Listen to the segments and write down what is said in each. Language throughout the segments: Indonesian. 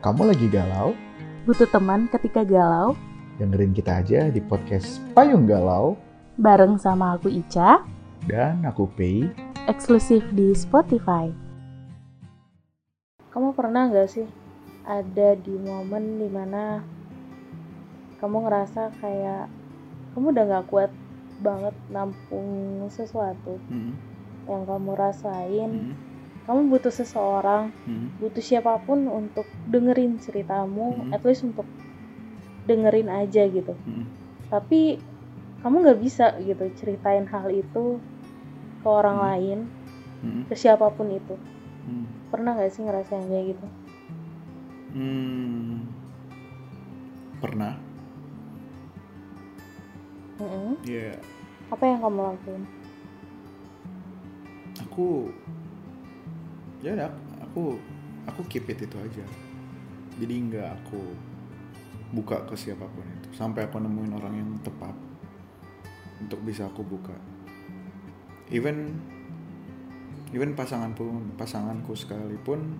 Kamu lagi galau? Butuh teman ketika galau? Dengerin kita aja di podcast Payung Galau Bareng sama aku Ica, dan aku Pei. eksklusif di Spotify. Kamu pernah nggak sih ada di momen di mana kamu ngerasa kayak kamu udah nggak kuat banget nampung sesuatu Hmm, yang kamu rasain, hmm, kamu butuh seseorang hmm, butuh siapa pun untuk dengerin ceritamu, Hmm. at least untuk dengerin aja gitu. hmm. Tapi kamu nggak bisa gitu ceritain hal itu ke orang Hmm. lain, hmm, ke siapa pun itu. hmm. Pernah nggak sih ngerasain kayak gitu? Hmm, Pernah? Mm-mm. Ya, Apa yang kamu lakuin? aku ya udah aku aku keep it itu aja. Jadi nggak aku buka ke siapa pun itu. Sampai aku nemuin orang yang tepat untuk bisa aku buka. Even even pasanganku pasanganku sekalipun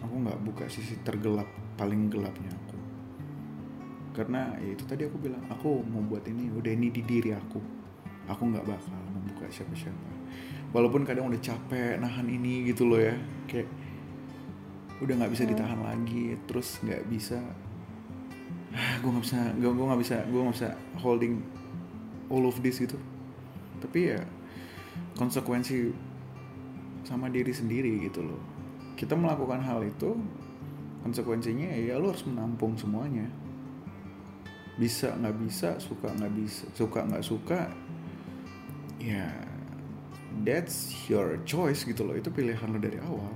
aku nggak buka sisi tergelap paling gelapnya aku. Karena ya itu tadi aku bilang aku mau buat ini udah ini di diri aku. Aku nggak bakal membuka siapa-siapa walaupun kadang udah capek nahan ini gitu loh ya kayak udah nggak bisa Hmm. ditahan lagi terus nggak bisa gue nggak bisa gue gue nggak bisa gue nggak bisa holding all of this gitu. Tapi ya konsekuensi sama diri sendiri gitu loh. Kita melakukan hal itu konsekuensinya ya lo harus menampung semuanya. Bisa nggak bisa suka nggak bisa suka nggak suka ya that's your choice gitu loh. Itu pilihan lo dari awal.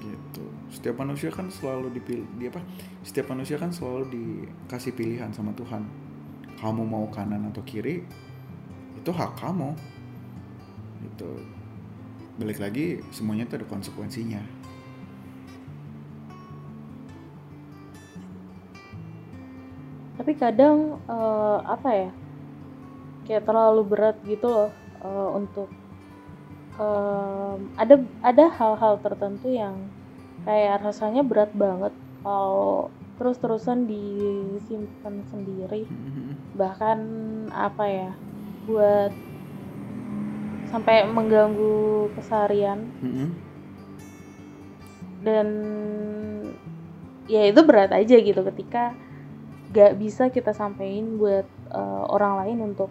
Gitu. Setiap manusia kan selalu dipilih di apa? Setiap manusia kan selalu dikasih pilihan sama Tuhan. Kamu mau kanan atau kiri itu hak kamu. Gitu. Balik lagi semuanya itu ada konsekuensinya. Tapi kadang eh, apa ya? Kayak terlalu berat gitu loh eh, untuk em, ada ada hal-hal tertentu yang kayak rasanya berat banget kalau terus-terusan disimpan sendiri. Bahkan apa ya buat sampai mengganggu keseharian. Dan ya itu berat aja gitu ketika gak bisa kita sampein buat eh, orang lain untuk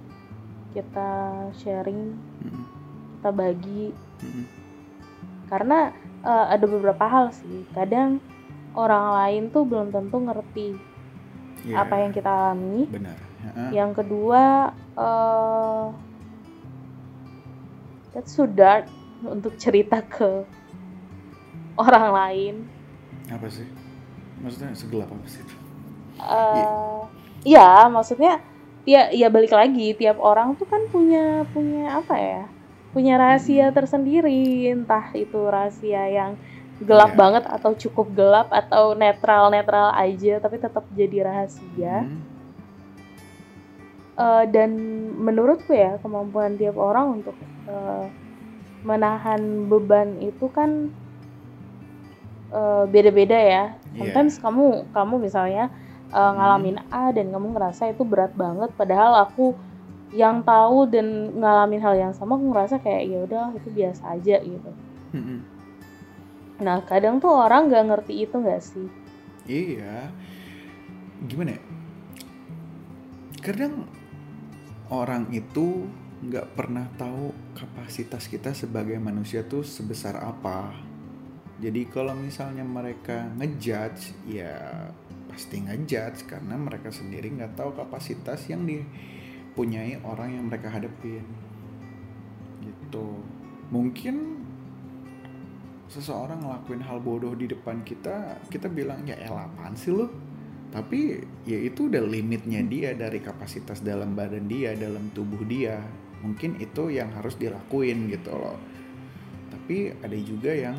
kita sharing kita bagi. Karena eh, ada beberapa hal sih. Kadang orang lain tuh belum tentu ngerti Iya, apa yang kita alami. Benar. Heeh. yang kedua eh that's so dark untuk cerita ke orang lain. Apa sih? Maksudnya segelap apa sih itu? Eh ya maksudnya ya ya balik lagi tiap orang tuh kan punya punya apa ya punya rahasia Hmm. tersendiri entah itu rahasia yang gelap Iya. banget atau cukup gelap atau netral netral aja tapi tetap jadi rahasia Hmm. Eh, dan menurutku ya kemampuan tiap orang untuk eh, menahan beban itu kan eh, beda-beda ya. Iya. Sometimes kamu kamu misalnya eh, ngalamin A dan kamu ngerasa itu berat banget, padahal aku yang tahu dan ngalamin hal yang sama aku ngerasa kayak ya udah itu biasa aja gitu. Mm-mm. Nah kadang tuh orang nggak ngerti itu nggak sih? Iya. Gimana ya? Kadang orang itu nggak pernah tahu kapasitas kita sebagai manusia tuh sebesar apa. Jadi kalau misalnya mereka ngejudge, ya pasti ngejudge karena mereka sendiri nggak tahu kapasitas yang dipunyai orang yang mereka hadapin. Gitu. Mungkin seseorang ngelakuin hal bodoh di depan kita, kita bilang ya elah apaan sih lu? Tapi ya itu udah limitnya dia dari kapasitas dalam badan dia, dalam tubuh dia. Mungkin itu yang harus dilakuin gitu loh. Tapi ada juga yang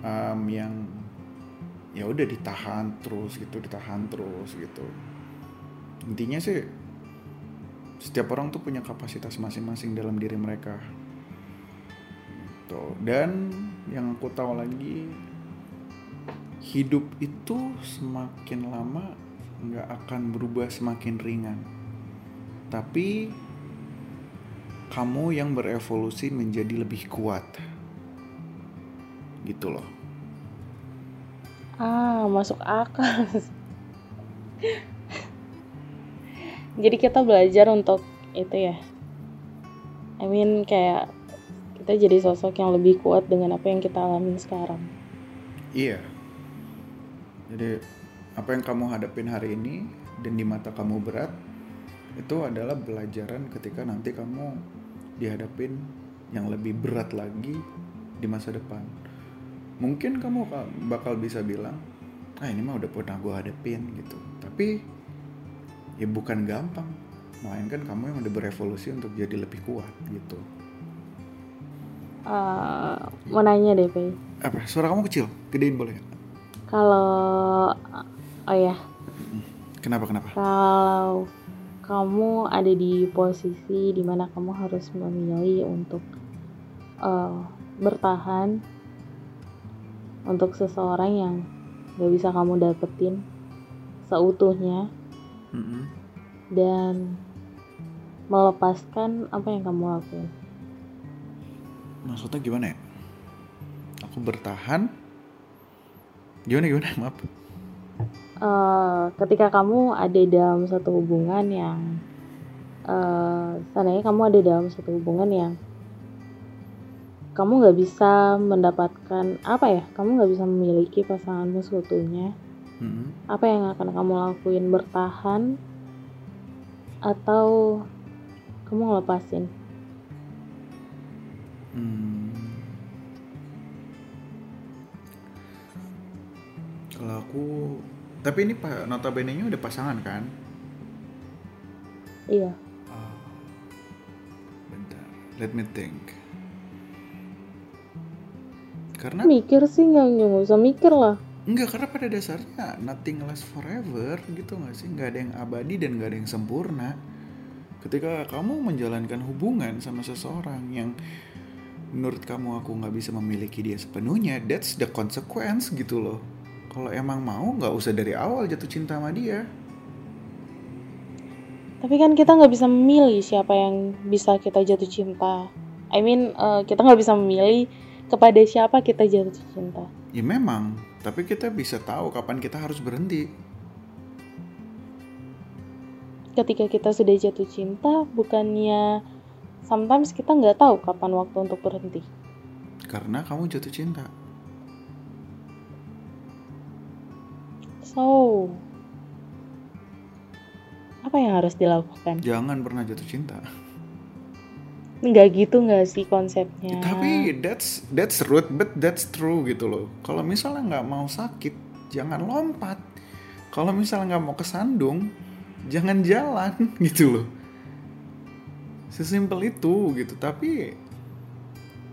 em, yang ya udah ditahan terus gitu, ditahan terus gitu. Intinya sih setiap orang tuh punya kapasitas masing-masing dalam diri mereka. Tuh. Dan yang aku tahu lagi hidup itu semakin lama nggak akan berubah semakin ringan tapi kamu yang berevolusi menjadi lebih kuat gitu loh ah masuk akal. Jadi kita belajar untuk itu ya. I mean kayak kita jadi sosok yang lebih kuat dengan apa yang kita alami sekarang. Iya. Jadi apa yang kamu hadapin hari ini dan di mata kamu berat itu adalah belajaran ketika nanti kamu dihadapin yang lebih berat lagi di masa depan mungkin kamu bakal bisa bilang ah ini mah udah pernah gue hadapin gitu. Tapi ya bukan gampang. Melainkan kamu yang udah berevolusi untuk jadi lebih kuat gitu. Uh, mau nanya deh Pei apa? Suara kamu kecil? Gedein boleh kalau oh ya. Kenapa kenapa? Kalau kamu ada di posisi di mana kamu harus memilih untuk uh, bertahan untuk seseorang yang gak bisa kamu dapetin seutuhnya mm -hmm. dan melepaskan apa yang kamu lakuin. Maksudnya gimana ya? Aku bertahan? Gimana gimana? Maaf. Uh, ketika kamu ada dalam satu hubungan yang uh, seandainya kamu ada dalam satu hubungan yang kamu nggak bisa mendapatkan apa ya kamu nggak bisa memiliki pasanganmu seutuhnya hmm. apa yang akan kamu lakuin bertahan atau kamu ngelepasin hmm. kalau aku tapi ini pak notabene nya udah pasangan kan iya oh. bentar let me think karena mikir sih nggak nggak usah mikir lah Enggak, karena pada dasarnya nothing lasts forever gitu nggak sih? Nggak ada yang abadi dan nggak ada yang sempurna. Ketika kamu menjalankan hubungan sama seseorang yang menurut kamu aku nggak bisa memiliki dia sepenuhnya, that's the consequence gitu loh. Kalau emang mau nggak usah dari awal jatuh cinta sama dia. Tapi kan kita nggak bisa memilih siapa yang bisa kita jatuh cinta. I mean, uh, kita nggak bisa memilih kepada siapa kita jatuh cinta. Ya memang, tapi kita bisa tahu kapan kita harus berhenti. Ketika kita sudah jatuh cinta, bukannya sometimes kita nggak tahu kapan waktu untuk berhenti. Karena kamu jatuh cinta. So, apa yang harus dilakukan? Jangan pernah jatuh cinta nggak gitu nggak sih konsepnya? Tapi that's that's rude but that's true gitu loh. Kalau misalnya nggak mau sakit jangan lompat. Kalau misalnya nggak mau kesandung jangan jalan gitu loh. Sesimpel itu gitu tapi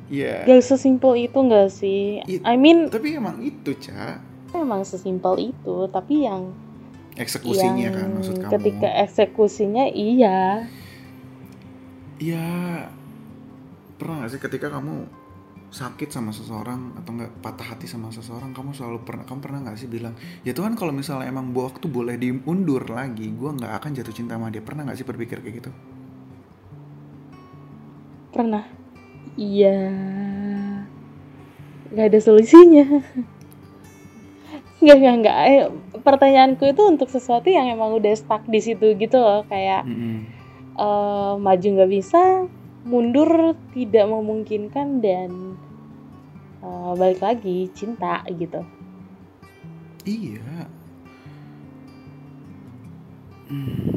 ya. Yeah. gak sesimpel itu nggak sih? It, I mean tapi emang itu cak emang sesimpel itu tapi yang eksekusinya yang kan maksud kamu. ketika eksekusinya iya. Ya pernah gak sih ketika kamu sakit sama seseorang atau nggak patah hati sama seseorang kamu selalu pernah kamu pernah nggak sih bilang ya Tuhan kalau misalnya emang waktu boleh diundur lagi gue nggak akan jatuh cinta sama dia. Pernah nggak sih berpikir kayak gitu? Pernah. Iya. Nggak ada solusinya. Nggak nggak nggak. Eh, pertanyaanku itu untuk sesuatu yang emang udah stuck di situ gitu loh kayak mm -hmm. uh, maju nggak bisa mundur tidak memungkinkan dan uh, balik lagi cinta gitu. Iya. Hmm.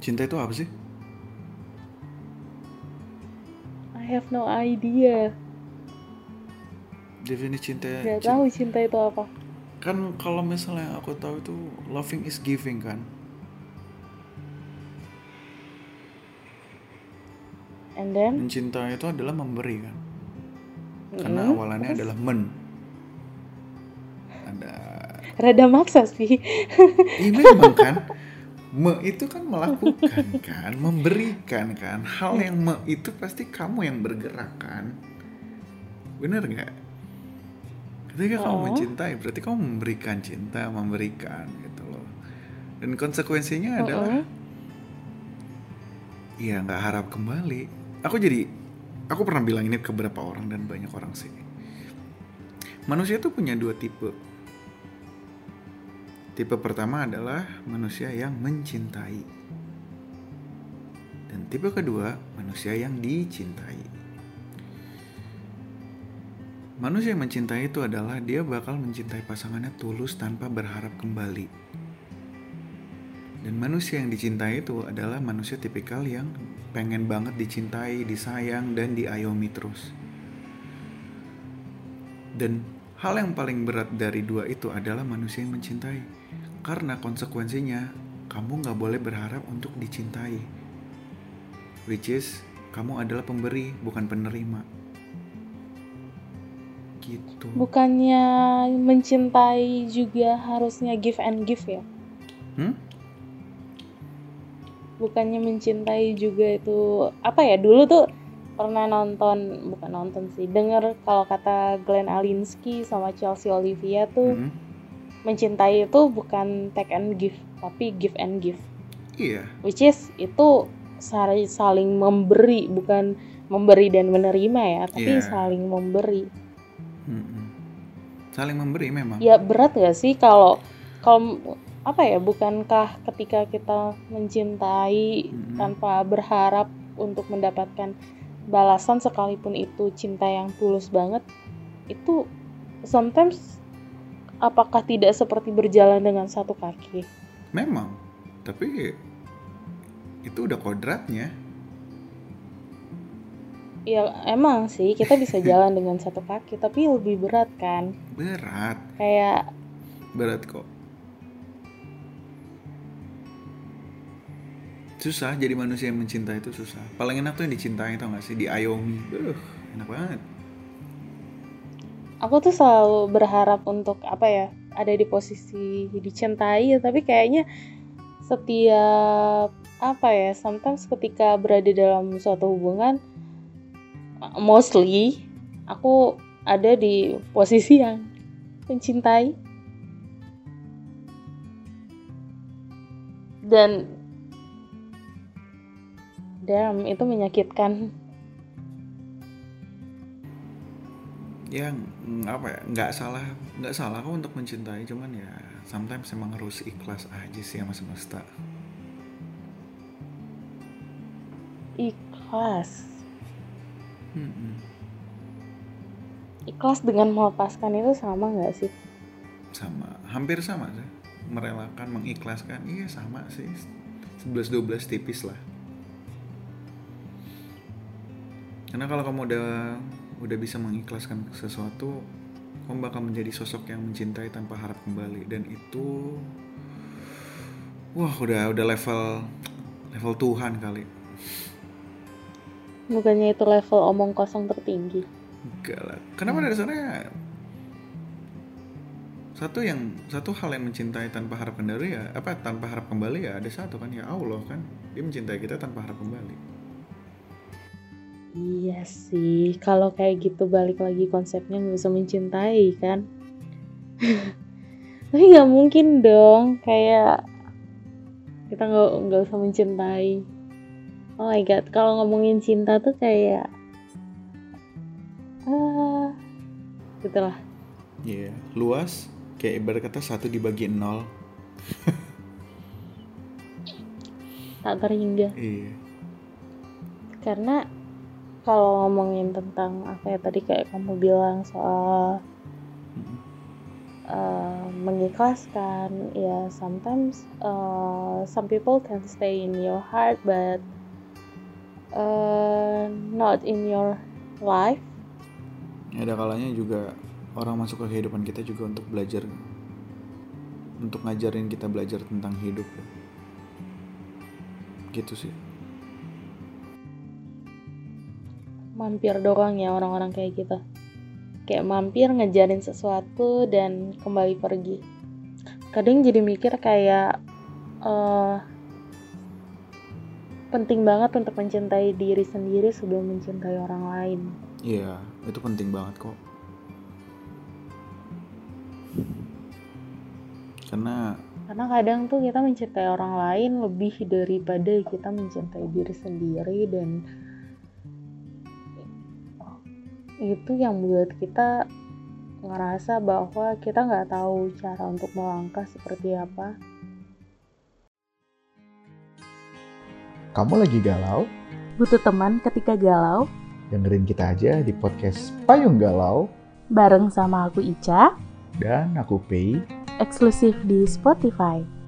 cinta itu apa sih? I have no idea. Definisi cinta Gak tahu cinta itu apa. Kan kalau misalnya aku tahu itu loving is giving kan And then? Mencinta itu adalah memberi kan. Karena mm-hmm. awalannya Terus? adalah men. Ada. Rada maksa sih. Iya memang kan. Me itu kan melakukan kan, memberikan kan. Hal yang me itu pasti kamu yang bergerak kan. Bener nggak? ketika kamu mencintai berarti kamu memberikan cinta memberikan gitu loh dan konsekuensinya adalah ya nggak harap kembali aku jadi aku pernah bilang ini ke beberapa orang dan banyak orang sih. Manusia tuh punya dua tipe. Tipe pertama adalah manusia yang mencintai. Dan tipe kedua manusia yang dicintai. Manusia yang mencintai itu adalah dia bakal mencintai pasangannya tulus tanpa berharap kembali dan manusia yang dicintai itu adalah manusia tipikal yang pengen banget dicintai, disayang, dan diayomi terus. Dan hal yang paling berat dari dua itu adalah manusia yang mencintai. Karena konsekuensinya, kamu gak boleh berharap untuk dicintai. Which is, kamu adalah pemberi, bukan penerima. Gitu. Bukannya mencintai juga harusnya give and give ya? Hmm? Bukannya mencintai juga itu apa ya dulu tuh pernah nonton bukan nonton sih denger kalau kata Glenn Alinsky sama Chelsea Olivia tuh mm -hmm. mencintai itu bukan take and give tapi give and give iya yeah. which is itu saling memberi bukan memberi dan menerima ya tapi yeah. saling memberi mm -hmm. saling memberi memang ya berat gak sih kalau kalau apa ya bukankah ketika kita mencintai hmm. tanpa berharap untuk mendapatkan balasan sekalipun itu cinta yang tulus banget itu sometimes apakah tidak seperti berjalan dengan satu kaki? Memang tapi itu udah kodratnya. Ya emang sih kita bisa jalan dengan satu kaki tapi lebih berat kan? Berat. Kayak berat kok susah jadi manusia yang mencintai itu susah. Paling enak tuh yang dicintai tau gak sih? Diayomi. Uh, enak banget. Aku tuh selalu berharap untuk apa ya ada di posisi dicintai tapi kayaknya setiap apa ya sometimes ketika berada dalam suatu hubungan mostly aku ada di posisi yang mencintai. Dan damn itu menyakitkan. Ya apa ya nggak salah nggak salah kok untuk mencintai cuman ya sometimes emang harus ikhlas aja sih sama semesta. Ikhlas. Hmm. ikhlas dengan melepaskan itu sama nggak sih? Sama hampir sama sih. Merelakan mengikhlaskan iya sama sih. 11-12 tipis lah karena kalau kamu udah udah bisa mengikhlaskan sesuatu kamu bakal menjadi sosok yang mencintai tanpa harap kembali. Dan itu wah udah udah level level Tuhan kali. Bukannya itu level omong kosong tertinggi? Enggak lah. Kenapa dari sana satu yang satu hal yang mencintai tanpa harap kembali ya apa tanpa harap kembali ya ada satu kan ya Allah kan. Dia mencintai kita tanpa harap kembali Iya sih, kalau kayak gitu balik lagi konsepnya nggak usah mencintai kan. Tapi nggak mungkin dong, kayak kita nggak nggak usah mencintai. Oh my god, kalau ngomongin cinta tuh kayak ah, gitulah. Iya, yeah. luas kayak ibarat kata satu dibagi nol. tak terhingga. Iya. Karena kalau ngomongin tentang apa ya tadi kayak kamu bilang soal uh, mengikhlaskan ya sometimes uh, some people can stay in your heart but uh, not in your life. Ya, ada kalanya juga orang masuk ke kehidupan kita juga untuk belajar untuk ngajarin kita belajar tentang hidup gitu sih mampir doang ya orang-orang kayak gitu. Kayak mampir ngejarin sesuatu dan kembali pergi. Kadang jadi mikir kayak uh, penting banget untuk mencintai diri sendiri sebelum mencintai orang lain. Iya itu penting banget kok. Karena karena kadang tuh kita mencintai orang lain lebih daripada kita mencintai diri sendiri dan itu yang buat kita ngerasa bahwa kita nggak tahu cara untuk melangkah seperti apa. Kamu lagi galau? Butuh teman ketika galau? Dengerin kita aja di podcast Payung Galau. Bareng sama aku Ica. Dan aku Pei. Eksklusif di Spotify.